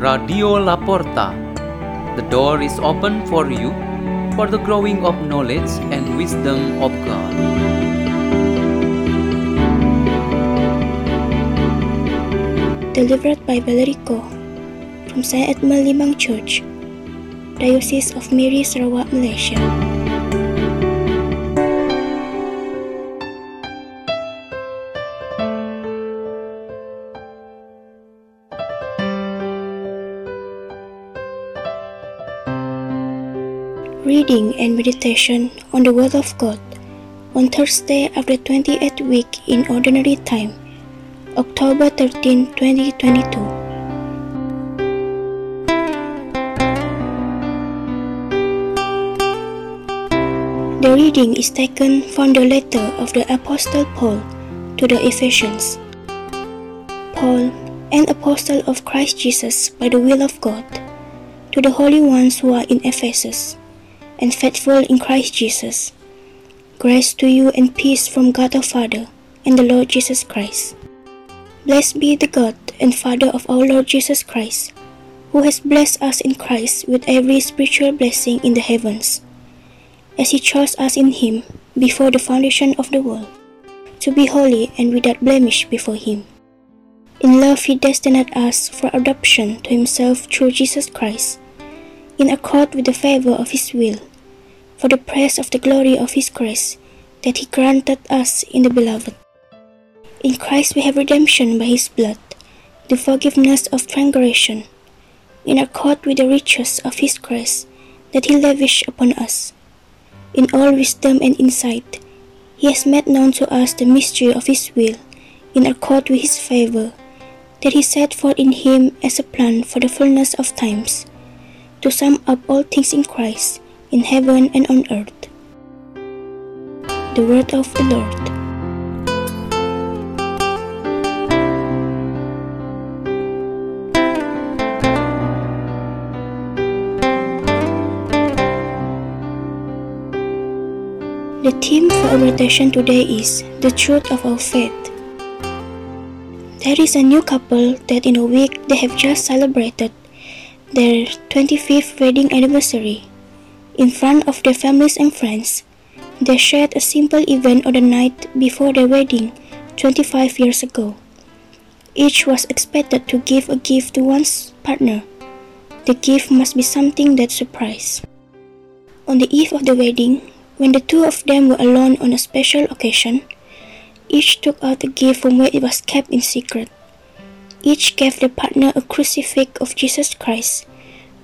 Radio La Porta. The door is open for you for the growing of knowledge and wisdom of God. Delivered by Valerie Koh from St. Edmund Limbang Church, Diocese of Miri Sarawak, Malaysia. Reading and meditation on the Word of God on Thursday of the 28th week in Ordinary Time, October 13, 2022. The reading is taken from the letter of the Apostle Paul to the Ephesians. Paul, an apostle of Christ Jesus by the will of God, to the holy ones who are in Ephesus, and faithful in Christ Jesus. Grace to you and peace from God our Father and the Lord Jesus Christ. Blessed be the God and Father of our Lord Jesus Christ, who has blessed us in Christ with every spiritual blessing in the heavens, as He chose us in Him before the foundation of the world, to be holy and without blemish before Him. In love, He destined us for adoption to Himself through Jesus Christ, in accord with the favor of His will for the praise of the glory of His grace that He granted us in the Beloved. In Christ we have redemption by His blood, the forgiveness of transgression, in accord with the riches of His grace that He lavished upon us. In all wisdom and insight, He has made known to us the mystery of His will, in accord with His favor, that He set forth in Him as a plan for the fullness of times, to sum up all things in Christ in heaven and on earth. The word of the Lord. The theme for our meditation today is the truth of our faith. There is a new couple that in a week they have just celebrated their 25th wedding anniversary. In front of their families and friends, they shared a simple event on the night before their wedding 25 years ago. Each was expected to give a gift to one's partner. The gift must be something that surprised. On the eve of the wedding, when the two of them were alone on a special occasion, each took out the gift from where it was kept in secret. Each gave their partner a crucifix of Jesus Christ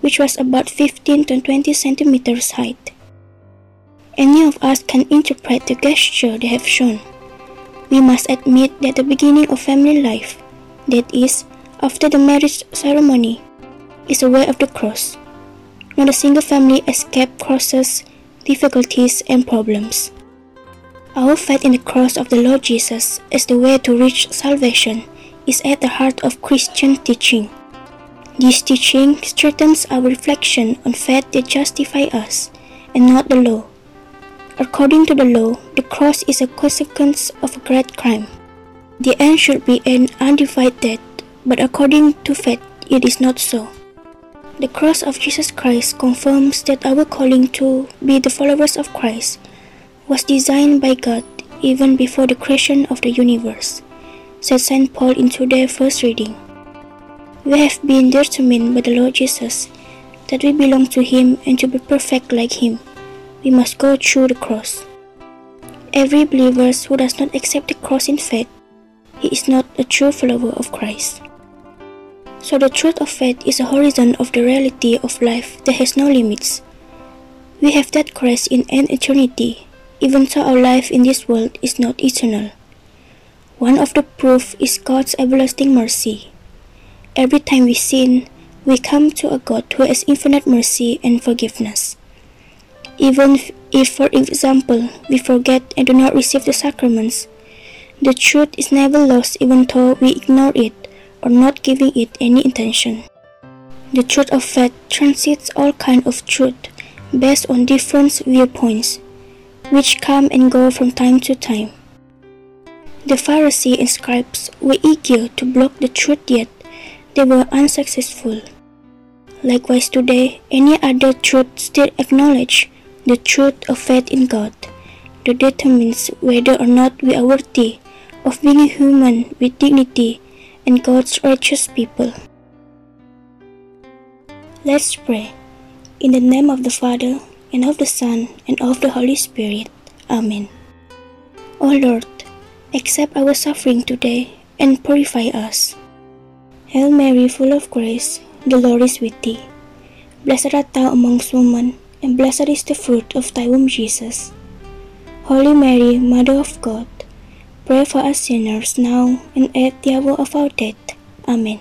which was about 15 to 20 centimeters height. Any of us can interpret the gesture they have shown. We must admit that the beginning of family life, that is, after the marriage ceremony, is a way of the cross. Not a single family escaped crosses, difficulties, and problems. Our faith in the cross of the Lord Jesus as the way to reach salvation is at the heart of Christian teaching. This teaching strengthens our reflection on faith that justify us, and not the law. According to the law, the cross is a consequence of a great crime. The end should be an undivided death, but according to faith, it is not so. The cross of Jesus Christ confirms that our calling to be the followers of Christ was designed by God even before the creation of the universe, said St. Paul in today's first reading. We have been determined by the Lord Jesus that we belong to Him and to be perfect like Him. We must go through the cross. Every believer who does not accept the cross in faith, he is not a true follower of Christ. So the truth of faith is a horizon of the reality of life that has no limits. We have that Christ in an eternity, even though our life in this world is not eternal. One of the proof is God's everlasting mercy. Every time we sin, we come to a God who has infinite mercy and forgiveness. Even if, for example, we forget and do not receive the sacraments, the truth is never lost even though we ignore it or not giving it any attention. The truth of faith transcends all kind of truth based on different viewpoints, which come and go from time to time. The Pharisees and scribes were eager to block the truth yet they were unsuccessful. Likewise, today, any other truth still acknowledge the truth of faith in God that determines whether or not we are worthy of being human with dignity and God's righteous people. Let's pray. In the name of the Father, and of the Son, and of the Holy Spirit. Amen. O Lord, accept our suffering today and purify us. Hail Mary, full of grace, the Lord is with thee. Blessed art thou amongst women, and blessed is the fruit of thy womb, Jesus. Holy Mary, Mother of God, pray for us sinners now and at the hour of our death. Amen.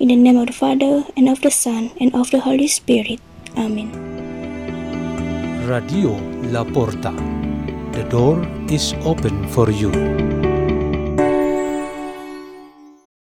In the name of the Father, and of the Son, and of the Holy Spirit. Amen. Radio La Porta. The door is open for you.